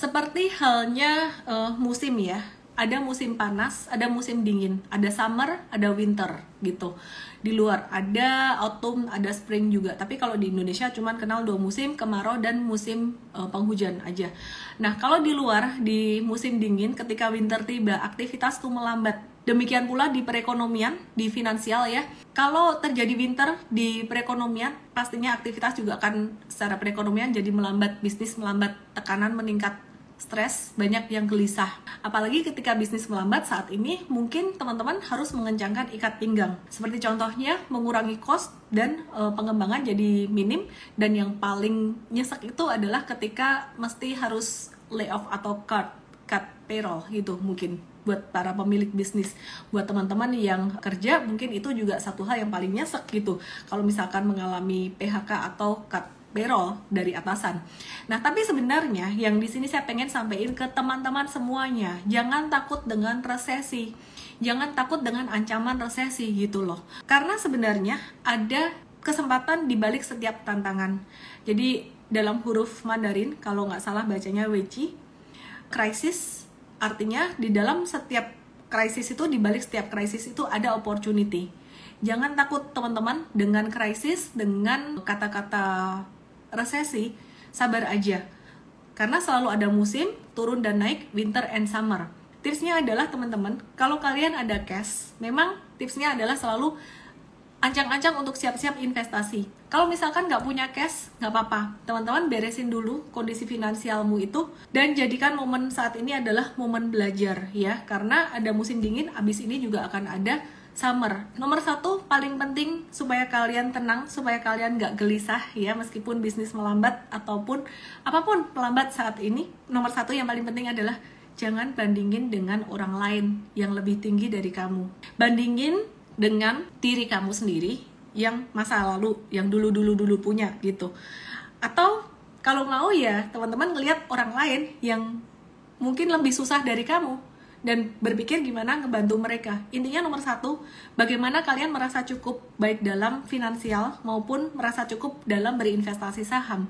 Seperti halnya uh, musim ya, ada musim panas, ada musim dingin, ada summer, ada winter gitu. Di luar ada autumn, ada spring juga. Tapi kalau di Indonesia cuman kenal dua musim, kemarau dan musim uh, penghujan aja. Nah, kalau di luar di musim dingin ketika winter tiba, aktivitas tuh melambat Demikian pula di perekonomian, di finansial ya. Kalau terjadi winter di perekonomian, pastinya aktivitas juga akan secara perekonomian jadi melambat, bisnis melambat, tekanan meningkat, stres, banyak yang gelisah. Apalagi ketika bisnis melambat saat ini, mungkin teman-teman harus mengencangkan ikat pinggang. Seperti contohnya mengurangi cost dan e, pengembangan jadi minim dan yang paling nyesek itu adalah ketika mesti harus layoff atau cut cut payroll gitu mungkin buat para pemilik bisnis buat teman-teman yang kerja mungkin itu juga satu hal yang paling nyesek gitu kalau misalkan mengalami PHK atau cut payroll dari atasan. Nah, tapi sebenarnya yang di sini saya pengen sampaikan ke teman-teman semuanya, jangan takut dengan resesi. Jangan takut dengan ancaman resesi gitu loh. Karena sebenarnya ada kesempatan di balik setiap tantangan. Jadi dalam huruf Mandarin, kalau nggak salah bacanya Weiqi, krisis Artinya di dalam setiap krisis itu di balik setiap krisis itu ada opportunity. Jangan takut teman-teman dengan krisis, dengan kata-kata resesi, sabar aja. Karena selalu ada musim turun dan naik, winter and summer. Tipsnya adalah teman-teman, kalau kalian ada cash, memang tipsnya adalah selalu ancang-ancang untuk siap-siap investasi. Kalau misalkan nggak punya cash, nggak apa-apa. Teman-teman beresin dulu kondisi finansialmu itu dan jadikan momen saat ini adalah momen belajar ya. Karena ada musim dingin, abis ini juga akan ada summer. Nomor satu paling penting supaya kalian tenang, supaya kalian nggak gelisah ya meskipun bisnis melambat ataupun apa pun melambat saat ini. Nomor satu yang paling penting adalah jangan bandingin dengan orang lain yang lebih tinggi dari kamu. Bandingin dengan diri kamu sendiri yang masa lalu yang dulu dulu dulu punya gitu atau kalau mau ya teman-teman ngelihat orang lain yang mungkin lebih susah dari kamu dan berpikir gimana ngebantu mereka. Intinya nomor satu bagaimana kalian merasa cukup baik dalam finansial maupun merasa cukup dalam berinvestasi saham